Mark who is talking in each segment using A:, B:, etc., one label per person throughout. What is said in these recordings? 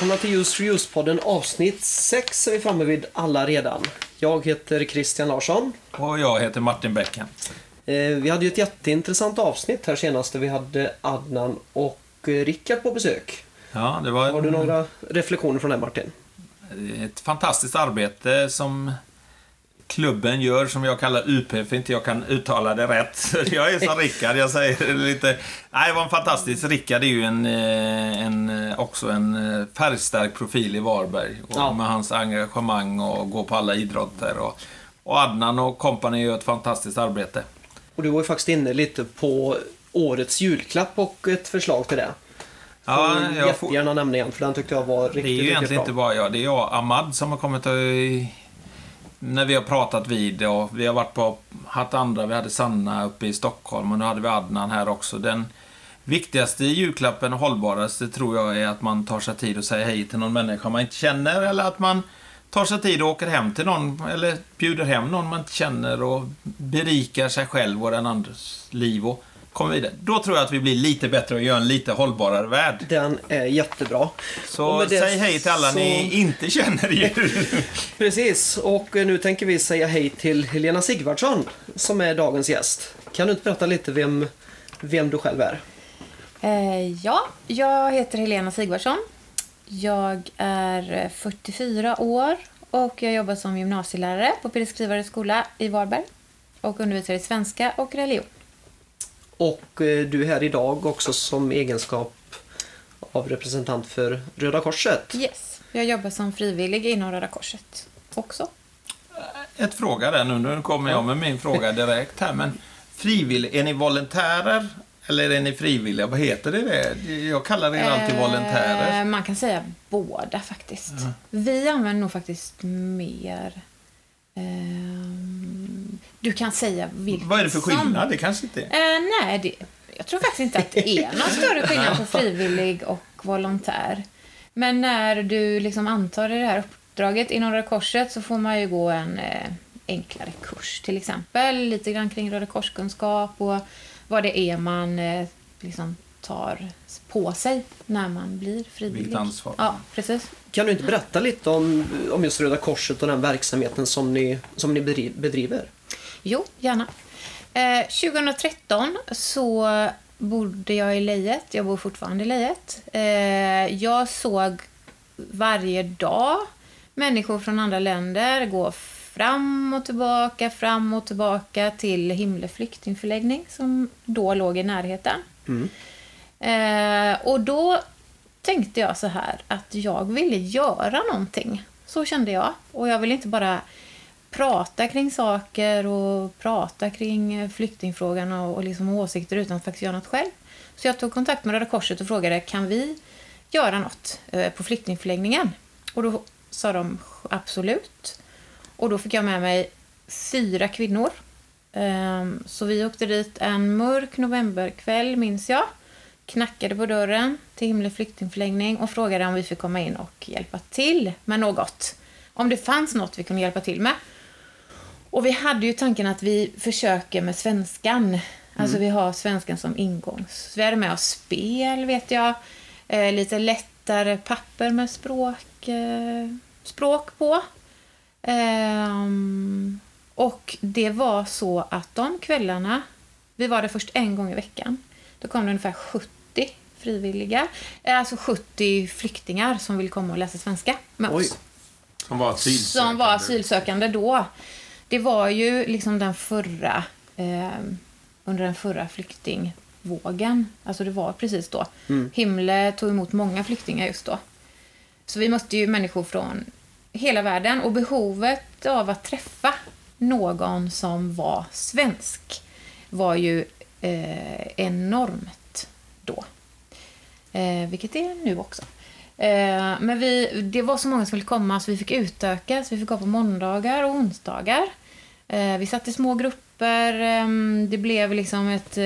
A: Välkomna till Just for Just-podden avsnitt 6 är vi framme vid alla redan. Jag heter Christian Larsson.
B: Och jag heter Martin Bäcken.
A: Eh, Vi hade ju ett jätteintressant avsnitt här senast där vi hade Adnan och eh, Rickard på besök.
B: Ja, det var
A: Har du några reflektioner från det Martin?
B: ett fantastiskt arbete som klubben gör, som jag kallar UP, för inte jag kan uttala det rätt. Jag är som Rickard, jag säger lite... Nej, det var en fantastisk... Rickard är ju en, eh, en, eh, också en eh, färgstark profil i Varberg. Och
A: Ja.
B: Med hans engagemang och gå på alla idrotter. Och, och Adnan och kompani gör ett fantastiskt arbete.
A: Och du var ju faktiskt inne lite på årets julklapp och ett förslag till det.
B: Ja, jag får,
A: jättegärna nämna igen för den tyckte jag var riktigt,
B: Det är ju
A: riktigt
B: egentligen
A: bra.
B: inte bara jag. Det är jag Ahmad som har kommit och... När vi har pratat vid och vi har varit på... Haft andra. Vi hade Sanna uppe i Stockholm och nu hade vi Adnan här också. Den viktigaste julklappen och hållbaraste tror jag är att man tar sig tid och säger hej till någon människa man inte känner eller att man tar sig tid och åker hem till någon eller bjuder hem någon man inte känner och berikar sig själv och den andres liv och kommer vidare. Då tror jag att vi blir lite bättre och gör en lite hållbarare värld.
A: Den är jättebra.
B: Så säg hej till alla
A: så-
B: ni inte känner ju.
A: Precis, och eh, nu tänker vi säga hej till Helena Sigvardsson som är dagens gäst. Kan du inte berätta lite vem, vem du själv är?
C: Eh, ja, jag heter Helena Sigvardsson. Jag är eh, 44 år och jag jobbar som gymnasielärare på Peder skola i Varberg och undervisar i svenska och religion.
A: Och eh, du är här idag också som egenskap av representant för Röda Korset.
C: Yes, jag jobbar som frivillig inom Röda Korset också.
B: Ett fråga där nu. Nu kommer jag med min fråga direkt här. Men frivillig, är ni volontärer? Eller är ni frivilliga? Vad heter det? det? Jag kallar er alltid
C: Eh,
B: volontärer.
C: Man kan säga båda faktiskt. Vi använder nog faktiskt mer... ehm, du kan säga vilket
B: Vad är det för skillnad? Det kanske inte är.
C: Eh, nej, det, jag tror faktiskt inte att det är någon större skillnad på frivillig och volontär. Men när du liksom antar det här uppdraget inom Röda Korset så får man ju gå en eh, enklare kurs till exempel. Lite grann kring Röda Korskunskap och vad det är man eh, liksom tar på sig när man blir frivillig.
B: Vilket ansvar.
C: Ja, precis.
A: Kan du inte berätta lite om, om just Röda Korset och den verksamheten som ni, som ni bedri- bedriver?
C: Jo, gärna. Eh, 2013 så bodde jag i Lejet. Jag bor fortfarande i Lejet. Eh, jag såg varje dag människor från andra länder gå fram och tillbaka, fram och tillbaka till Himle flyktingförläggning som då låg i närheten. Eh, och då tänkte jag så här att jag ville göra någonting. Så kände jag. Och jag ville inte bara prata kring saker och prata kring flyktingfrågan och, och liksom åsikter utan att faktiskt göra något själv. Så jag tog kontakt med Röda Korset och frågade kan vi göra något eh, på flyktingförläggningen? Och då sa de absolut. Och då fick jag med mig fyra kvinnor. Ehm, så vi åkte dit en mörk novemberkväll, minns jag. Knackade på dörren till Himle flyktingförläggning och frågade om vi fick komma in och hjälpa till med något. Om det fanns något vi kunde hjälpa till med. Och vi hade ju tanken att vi försöker med svenskan. Alltså vi har svenskan som ingångs. Så vi hade med oss spel, vet jag. Eh, lite lättare papper med språk, eh, språk på. Ehm, och det var så att de kvällarna, vi var där först en gång i veckan. Då kom det ungefär 70 frivilliga, eh, alltså 70 flyktingar som ville komma och läsa svenska med
A: Oj.
C: oss
B: Som var asylsökande.
C: som var asylsökande då. Det var ju liksom den förra, eh, under den förra flyktingvågen. Alltså det var precis då. Himle tog emot många flyktingar just då. Så vi mötte ju människor från hela världen och behovet av att träffa någon som var svensk var ju eh, enormt då. Eh, vilket det är nu också. Eh, men vi, det var så många som ville komma så vi fick utöka. Så vi fick gå på måndagar och onsdagar. Eh, vi satt i små grupper. Eh, det blev liksom ett,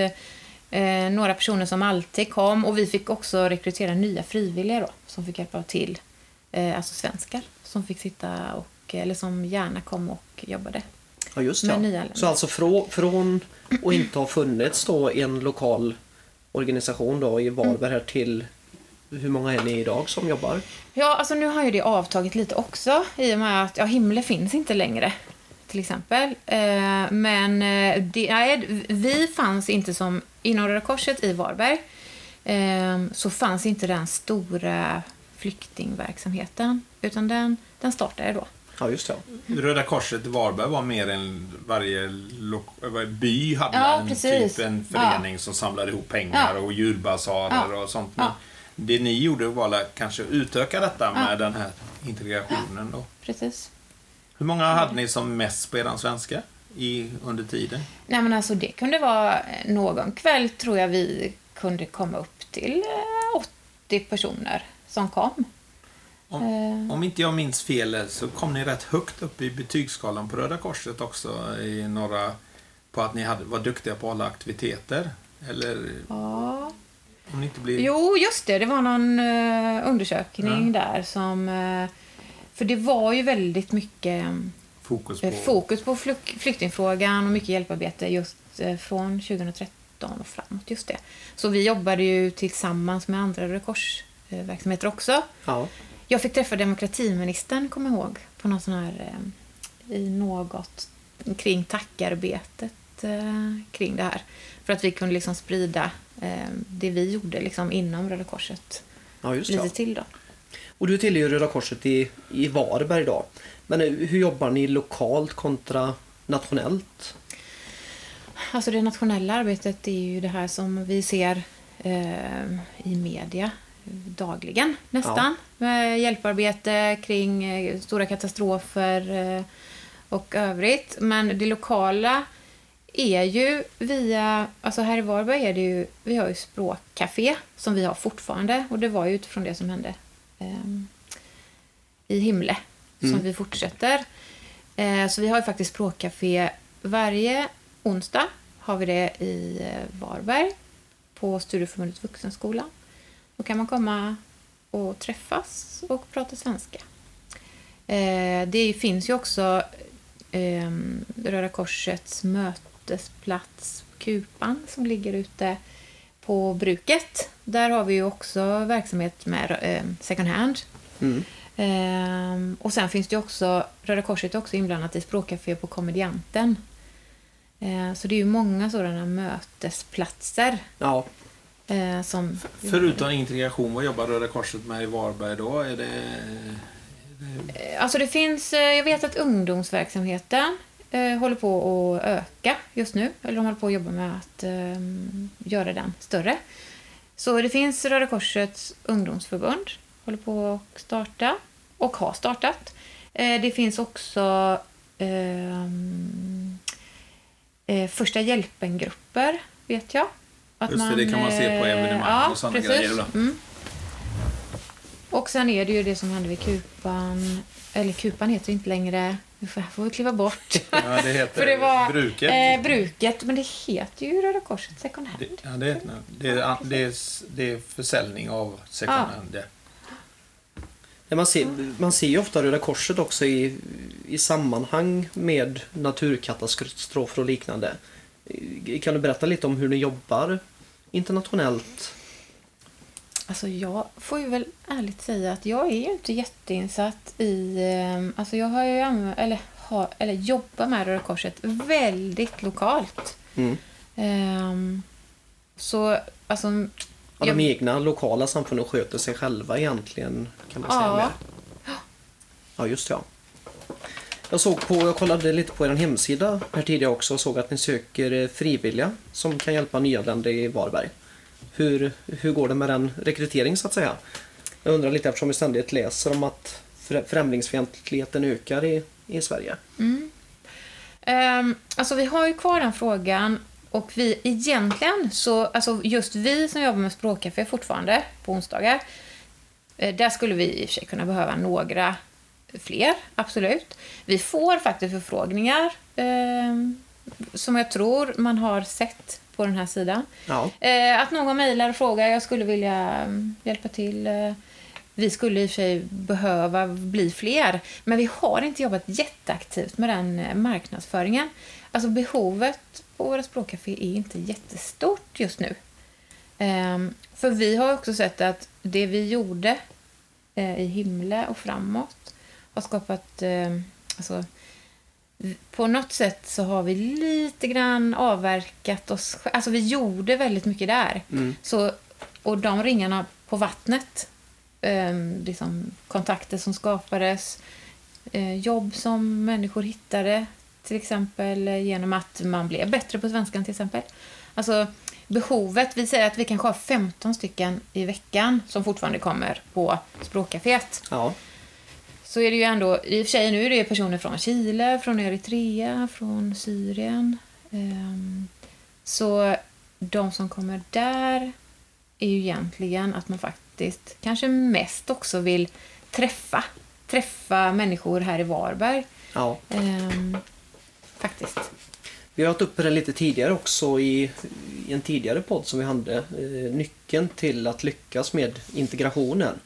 C: eh, några personer som alltid kom. Och vi fick också rekrytera nya frivilliga då, som fick hjälpa till. Eh, alltså svenskar som fick sitta och, eller som gärna kom och jobbade.
A: Ja, just
C: Med
A: ja. Så alltså från, från att inte ha funnits då en lokal organisation då i Varberg här till hur många är ni idag som jobbar?
C: Ja, alltså nu har ju det avtagit lite också i och med att ja, Himle finns inte längre. Till exempel. Eh, men eh, det, nej, vi fanns inte som, inom Röda Korset i Varberg, eh, så fanns inte den stora flyktingverksamheten. Utan den, den startade då.
A: Ja, just det.
B: Röda Korset i Varberg var mer än varje by hade
C: Ja,
B: en,
C: precis.
B: typ en förening som samlade ihop pengar
C: Ja.
B: och djurbasarer
C: Ja.
B: och sånt. Men
C: Ja.
B: det ni gjorde var att kanske utöka detta med
C: Ja.
B: den här integrationen då.
C: Precis.
B: Hur många hade ni som mest på eran svenska i, under tiden?
C: Nej, men alltså det kunde vara någon kväll tror jag vi kunde komma upp till eh, 80 personer som kom.
B: Om,
C: Eh.
B: om inte jag minns fel så kom ni rätt högt upp i betygsskalan på Röda Korset också i några på att ni hade, var duktiga på alla aktiviteter. Eller
C: Ja.
B: om ni inte blir...
C: Jo, just det. Det var någon eh, undersökning där som... eh, för det var ju väldigt mycket
B: Fokus på...
C: eh, fokus på flyk- flyktingfrågan och mycket hjälparbete just eh, från 2013 och framåt. Just det. Så vi jobbade ju tillsammans med andra Röda Kors-verksamheter också.
A: Ja.
C: Jag fick träffa demokratiministern, kommer jag ihåg, på någon sån här, eh, i något kring tackarbetet eh, kring det här. För att vi kunde liksom sprida eh, det vi gjorde liksom inom Röda Korset
A: ja, just
C: lite
A: det.
C: till då.
A: Och du tillhör Röda Korset i, i Varberg då. Men eh, hur jobbar ni lokalt kontra nationellt?
C: Alltså det nationella arbetet är ju det här som vi ser eh, i media dagligen nästan. Med hjälparbete kring eh, stora katastrofer eh, och övrigt. Men det lokala är ju via, alltså här i Varberg är det ju, vi har ju språkcafé som vi har fortfarande och det var ju utifrån det som hände eh, i Himle som vi fortsätter. Eh, så vi har ju faktiskt språkcafé varje onsdag har vi det i eh, Varberg på Studieförbundet Vuxenskolan. Då kan man komma och träffas och prata svenska. Eh, det finns ju också eh, Röda Korsets mötesplats Kupan som ligger ute på bruket. Där har vi ju också verksamhet med eh, second hand.
A: Mm.
C: Ehm, och sen finns det också, Röda Korset är också inblandat i språkcafé på Komedianten. Ehm, så det är ju många sådana mötesplatser
A: Ja,
C: eh, som...
B: Förutom integration, vad jobbar Röda Korset med i Varberg då? Är det...
C: Eh, Alltså det finns, eh, jag vet att ungdomsverksamheten eh, håller på att öka just nu. Eller de håller på att jobba med att eh, göra den större. Så det finns Röda Korsets ungdomsförbund, håller på att starta och har startat. Eh, det finns också ehm, eh, första hjälpen-grupper, vet jag. Att
B: Just det, det kan man se på
C: eh,
B: evenemang
C: ja,
B: och sådana
C: precis.
B: grejer.
C: Mm. Och sen är det ju det som hände vid Kupan. Eller Kupan heter inte längre. Nu får, vi kliva bort.
B: Ja, det heter
C: För det var
B: Bruket.
C: Eh, bruket, men det heter ju Röda Korset Second Hand.
B: Det, ja, det, är- det, är, det, är, det är försäljning av second
C: Ja.
B: hand.
A: Ja, Man ser, man ser ju ofta Röda Korset också i, i sammanhang med naturkatastrofer och liknande. Kan du berätta lite om hur ni jobbar internationellt?
C: Alltså jag får ju väl ärligt säga att jag är ju inte jätteinsatt i... Eh, alltså jag har ju anv- eller, har, eller jobbar med Röda Korset väldigt lokalt.
A: Mm.
C: Ehm, så alltså...
A: Ja,
C: jag-
A: de egna lokala samfunden sköter sig själva egentligen kan man säga
C: Ja.
A: mer. Ja, just ja. Jag såg på, jag kollade lite på er hemsida här tidigare också och såg att ni söker eh, frivilliga som kan hjälpa nyanlända i Varberg. Hur, hur går det med den rekryteringen så att säga? Jag undrar lite eftersom vi ständigt läser om att främlingsfientligheten ökar i, i Sverige. Mm.
C: Ehm, alltså vi har ju kvar den frågan och vi egentligen så, alltså just vi som jobbar med språkcafé fortfarande på onsdagar, eh, där skulle vi i och för sig kunna behöva några fler, absolut. Vi får faktiskt förfrågningar ehm, som jag tror man har sett på den här sidan.
A: Ja,
C: Eh, att någon mejlar och frågar, jag skulle vilja mm, hjälpa till. Eh, vi skulle i och för sig behöva bli fler, men vi har inte jobbat jätteaktivt med den eh, marknadsföringen. Alltså behovet på våra språkcafé är inte jättestort just nu. Ehm, för vi har också sett att det vi gjorde eh, i Himle och framåt har skapat... Eh, alltså, på något sätt så har vi lite grann avverkat oss Alltså vi gjorde väldigt mycket där. Så, och de ringarna på vattnet, eh, liksom kontakter som skapades, eh, jobb som människor hittade, till exempel eh, genom att man blev bättre på svenskan till exempel. Alltså behovet, vi säger att vi kanske har 15 stycken i veckan som fortfarande kommer på språkcaféet.
A: Ja.
C: Så är det ju ändå, i och för sig nu är det personer från Chile, från Eritrea, från Syrien. Ehm, så de som kommer där är ju egentligen att man faktiskt kanske mest också vill träffa, träffa människor här i Varberg.
A: ja.
C: Ehm, faktiskt.
A: Vi har haft uppe det lite tidigare också i, i en tidigare podd som vi hade. Eh, nyckeln till att lyckas med integrationen.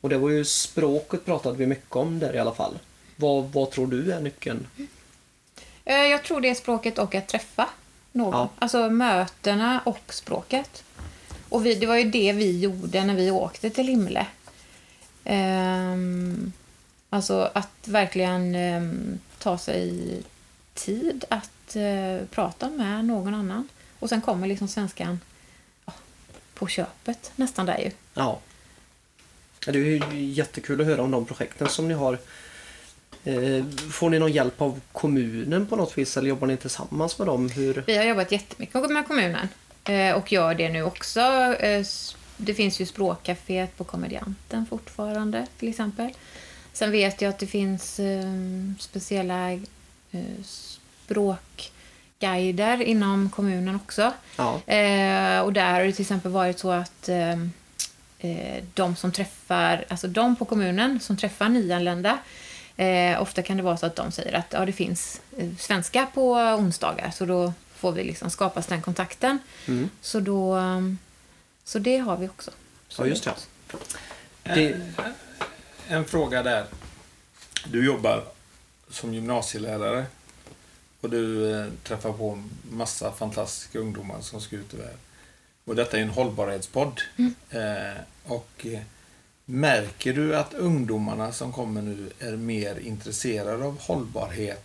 A: Och det var ju språket pratade vi mycket om där i alla fall. Vad, vad tror du är nyckeln?
C: Eh, Jag tror det är språket och att träffa någon.
A: Ja.
C: Alltså mötena och språket. Och vi, det var ju det vi gjorde när vi åkte till Himle. Ehm, alltså att verkligen ehm, ta sig tid att eh, prata med någon annan. Och sen kommer liksom svenskan ja, på köpet nästan där ju.
A: Ja. Ja, Det är jättekul att höra om de projekten som ni har. Eh, Får ni någon hjälp av kommunen på något vis eller jobbar ni tillsammans med dem? Hur?
C: Vi har jobbat jättemycket med kommunen eh, och gör det nu också. Eh, Det finns ju språkcaféet på Komedianten fortfarande till exempel. Sen vet jag att det finns speciella språkguider inom kommunen också.
A: Ja.
C: Och där har det till exempel varit så att eh, de som träffar, alltså de på kommunen som träffar nyanlända, eh, ofta kan det vara så att de säger att ja, det finns eh, svenska på onsdagar, så då får vi liksom skapas den kontakten.
A: Mm.
C: Så då, så det har vi också. Så
A: Ja, just det.
B: Eh,
A: Det-
B: En fråga där. Du jobbar som gymnasielärare och du eh, träffar på massa fantastiska ungdomar som ska ut i världen. Och detta är en hållbarhetspodd. Eh, och eh, märker du att ungdomarna som kommer nu är mer intresserade av hållbarhet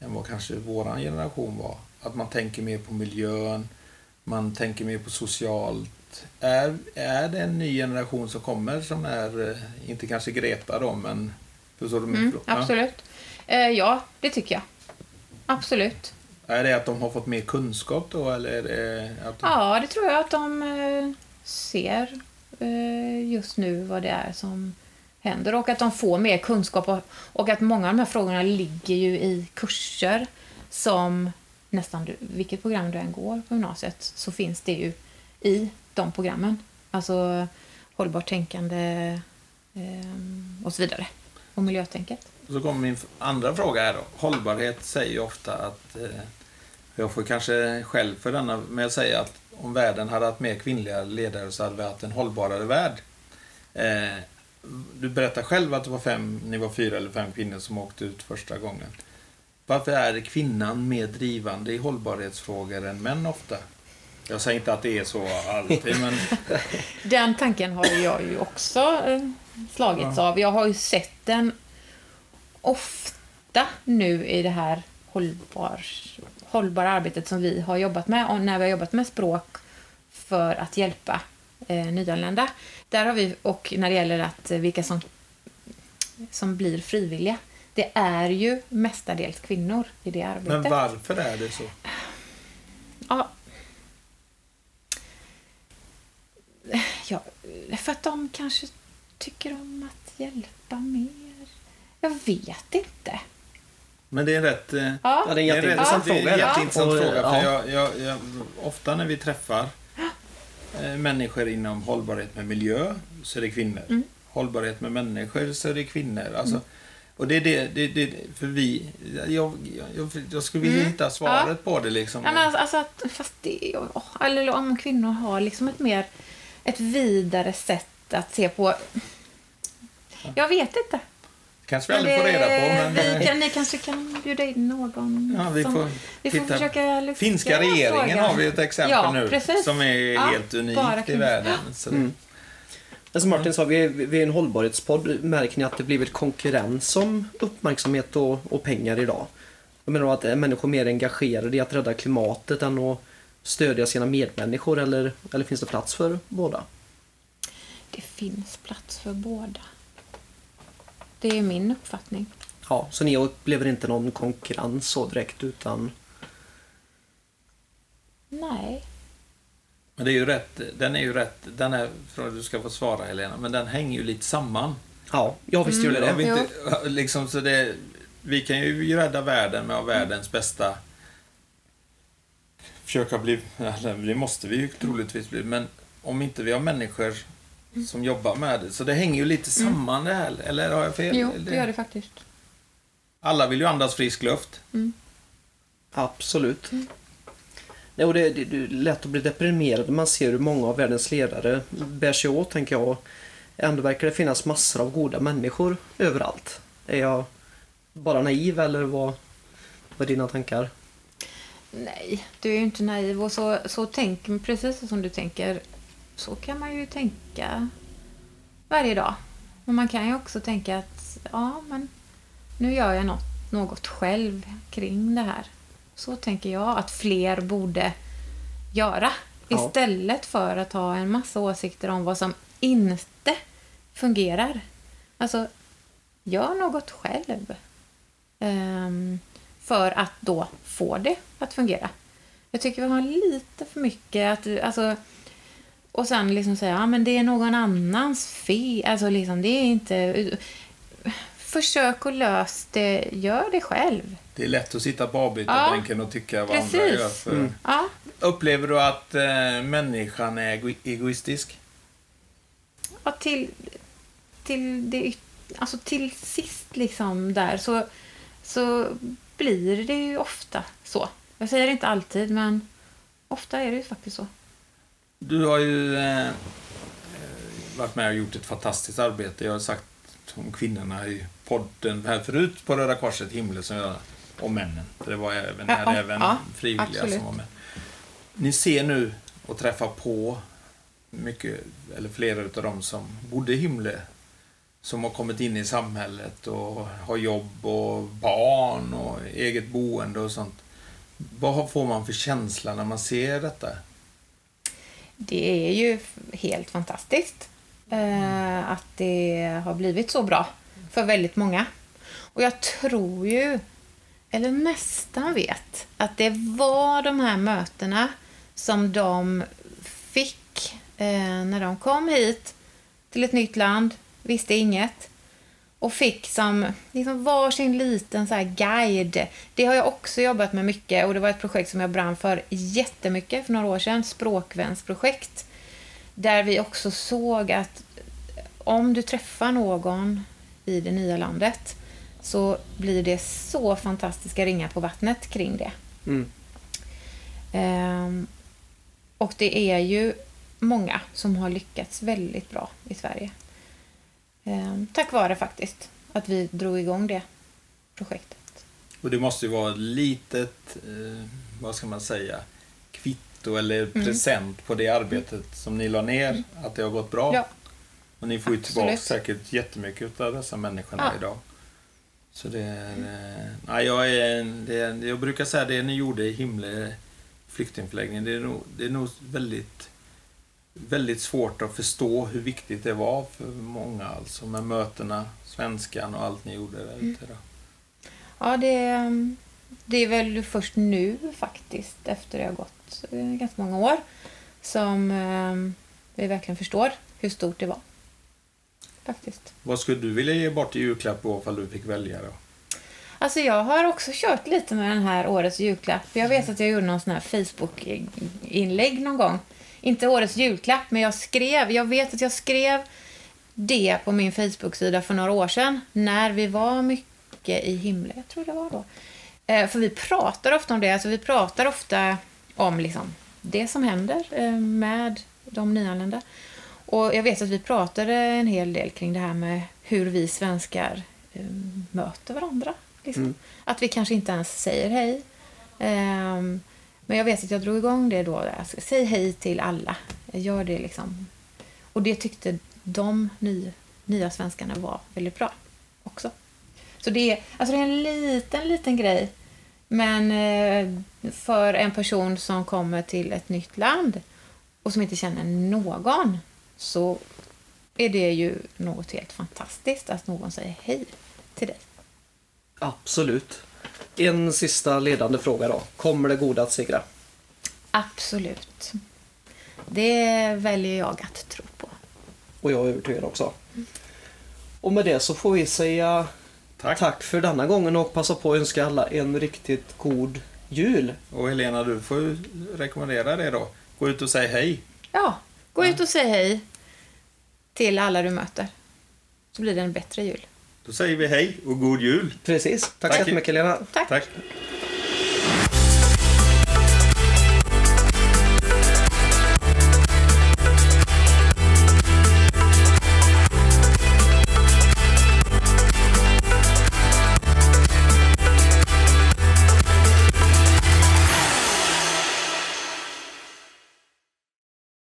B: än vad kanske våran generation var? Att man tänker mer på miljön, man tänker mer på socialt. Är, är det en ny generation som kommer som är, eh, inte kanske Greta då, men förstår du min
C: Mm,
B: fråga?
C: absolut. Eh, ja, det tycker jag. Absolut.
B: Är det att de har fått mer kunskap då, eller det att de...
C: Ja, det tror jag att de eh, ser eh, just nu vad det är som händer och att de får mer kunskap och, att många av de här frågorna ligger ju i kurser som nästan du, vilket program du än går på gymnasiet så finns det ju i de programmen. Alltså hållbart tänkande ehm, och så vidare. Och miljötänket.
B: Så kommer min andra fråga här då. Hållbarhet säger ju ofta att, eh, jag får kanske skäll för denna, men jag säger att om världen hade haft mer kvinnliga ledare så hade vi haft en hållbarare värld. Eh, du berättar själv att det var fem, ni var fyra eller fem kvinnor som åkte ut första gången. Varför är kvinnan mer drivande i hållbarhetsfrågor än män ofta? Jag säger inte att det är så alltid, men
C: Den tanken har jag ju också eh, slagits av. Jag har ju sett den ofta nu i det här hållbar, hållbara arbetet som vi har jobbat med och när vi har jobbat med språk för att hjälpa eh, nyanlända. Där har vi, och när det gäller att vilka som, som blir frivilliga. Det är ju mestadels kvinnor i det arbetet.
B: men varför är det så?
C: Ja. ja. För att de kanske tycker om att hjälpa mer. Jag vet inte.
B: Men det är en rätt...
C: Ja.
A: Ja, det är en
B: rätt-
A: jätteintressant
B: det är
A: fråga.
B: en jätteintressant fråga. För
A: ja.
B: jag, jag, jag, ofta när vi träffar eh, människor inom hållbarhet med miljö så är det kvinnor.
C: Mm.
B: Hållbarhet med människor så är det kvinnor. Alltså, Och det är det, det, det, för vi... Jag, jag, jag skulle vilja
C: Mm.
B: hitta svaret på det liksom.
C: Ja, men alltså, alltså att, fast det, åh, eller om kvinnor har liksom ett mer ett vidare sätt att se på. Jag vet inte.
B: Kanske vi aldrig får reda på. Men,
C: vi
B: eh,
C: kan, ni kanske kan bjuda in någon
B: Ja, vi
C: som,
B: får
C: vi får
B: titta.
C: försöka lyfta
B: Finska regeringen
C: frågan.
B: har vi ett exempel
C: Ja,
B: nu
C: precis.
B: som är
C: Ja,
B: helt unikt i världen. Så
A: Mm. Men som Martin sa, vi är, vi är en hållbarhetspodd. Märker ni att det blivit konkurrens om uppmärksamhet och, och pengar idag? Jag menar att är människor mer engagerade i att rädda klimatet än att stödja sina medmänniskor eller, eller finns det plats för båda?
C: Det finns plats för båda. Det är min uppfattning.
A: Ja, så ni upplever inte någon konkurrens så direkt utan...
C: Nej.
B: Men det är ju rätt, den är ju rätt, den är, för att du ska få svara Helena, men den hänger ju lite samman.
A: Ja, jag visste ju
B: Det
A: det.
B: vi, inte, liksom, så det, vi kan ju rädda världen med att världens bästa försöka bli, eller det måste vi ju troligtvis bli, men om inte vi har människor som jobbar med det, så det hänger ju lite samman det här, eller har jag fel?
C: Jo, det gör det faktiskt.
B: Alla vill ju andas frisk luft.
A: Absolut. Nej, och det, det, det är lätt att bli deprimerad när man ser hur många av världens ledare bär sig åt, tänker jag. Ändå verkar det finnas massor av goda människor överallt. Är jag bara naiv eller vad, vad är dina tankar?
C: Nej, du är ju inte naiv och så, så tänk, precis som du tänker, så kan man ju tänka varje dag. Men man kan ju också tänka att, ja men nu gör jag något, något själv kring det här. Så tänker jag att fler borde göra.
A: Ja.
C: Istället för att ha en massa åsikter om vad som inte fungerar. Alltså, gör något själv. Ehm, för att då få det att fungera. Jag tycker vi har lite för mycket att, alltså, och sen liksom säga, ja men det är någon annans fel. Alltså liksom, det är inte... Försök att lösa det, gör det själv.
B: Det är lätt att sitta på avbytarbänken och tycka vad andra
C: Precis.
B: gör. För...
A: Mm.
C: Ja,
B: Upplever du att eh, människan är ego- egoistisk?
C: ja till, till, det, alltså till sist liksom där så, så blir det ju ofta så. Jag säger inte alltid, men ofta är det ju faktiskt så.
B: Du har ju eh, varit med och gjort ett fantastiskt arbete. Jag har sagt om kvinnorna i podden här förut på Röda Korset Himle som jag, och männen. Det var även, här,
C: ja,
B: även
C: ja,
B: frivilliga
C: absolut.
B: som var med. Ni ser nu och träffar på mycket, eller flera av dem som bodde i Himle som har kommit in i samhället och har jobb och barn och eget boende och sånt. Vad får man för känsla när man ser detta?
C: Det är ju helt fantastiskt eh, att det har blivit så bra för väldigt många. Och jag tror ju, eller nästan vet, att det var de här mötena som de fick eh, när de kom hit till ett nytt land, visste inget och fick som liksom varsin liten så guide. Det har jag också jobbat med mycket och det var ett projekt som jag brann för jättemycket för några år sedan, språkvänsprojekt. Där vi också såg att om du träffar någon i det nya landet så blir det så fantastiska ringar på vattnet kring det.
A: Mm.
C: Ehm, och det är ju många som har lyckats väldigt bra i Sverige. Ehm, tack vare faktiskt att vi drog igång det projektet.
B: Och det måste ju vara ett litet, eh, vad ska man säga, kvitto eller present på det arbetet som ni la ner, att det har gått bra.
C: Ja,
B: Och ni får ju tillbaka säkert jättemycket av dessa människorna
C: Ja.
B: idag. Så det är... eh, Nej, jag, är, det jag brukar säga det ni gjorde i Himle flyktingförläggning, det är nog, det är nog väldigt, väldigt svårt att förstå hur viktigt det var för många alltså med mötena, svenskan och allt ni gjorde där
C: Mm.
B: ute. Då.
C: ja det, det är väl först nu faktiskt, efter det har gått eh, ganska många år, som ehm, vi verkligen förstår hur stort det var. Faktiskt.
B: Vad skulle du vilja ge bort i julklapp ifall du fick välja då?
C: Alltså jag har också kört lite med den här årets julklapp. Jag vet att jag gjorde någon sån här Facebook-inlägg någon gång. Inte årets julklapp, men jag skrev, jag vet att jag skrev det på min Facebook-sida för några år sedan när vi var mycket i himlen. Jag tror det var då. Eh, för vi pratar ofta om det, alltså vi pratar ofta om liksom det som händer eh, med de nyanlända. Och jag vet att vi pratade en hel del kring det här med hur vi svenskar eh, möter varandra. Liksom. Att vi kanske inte ens säger hej. Men jag vet att jag drog igång det då. Alltså, Säg hej till alla. Gör det liksom. Och det tyckte de ny, nya svenskarna var väldigt bra också. Så det är, alltså det är en liten, liten grej. Men eh, för en person som kommer till ett nytt land och som inte känner någon så är det ju något helt fantastiskt att någon säger hej till dig.
A: Absolut. En sista ledande fråga då. Kommer det goda att segra?
C: Absolut. Det väljer jag att tro på.
A: Och jag är övertygad också. Och med det så får vi säga
B: Tack.
A: tack för denna gången och passa på att önska alla en riktigt god jul.
B: Och Helena, du får rekommendera det då. Gå ut och säg hej.
C: Ja, gå ut och säg hej till alla du möter. Så blir det en bättre jul.
B: Då säger vi hej och god jul.
A: Precis. Tack, så
B: Tack.
A: jättemycket Lena.
C: Tack.
B: Tack.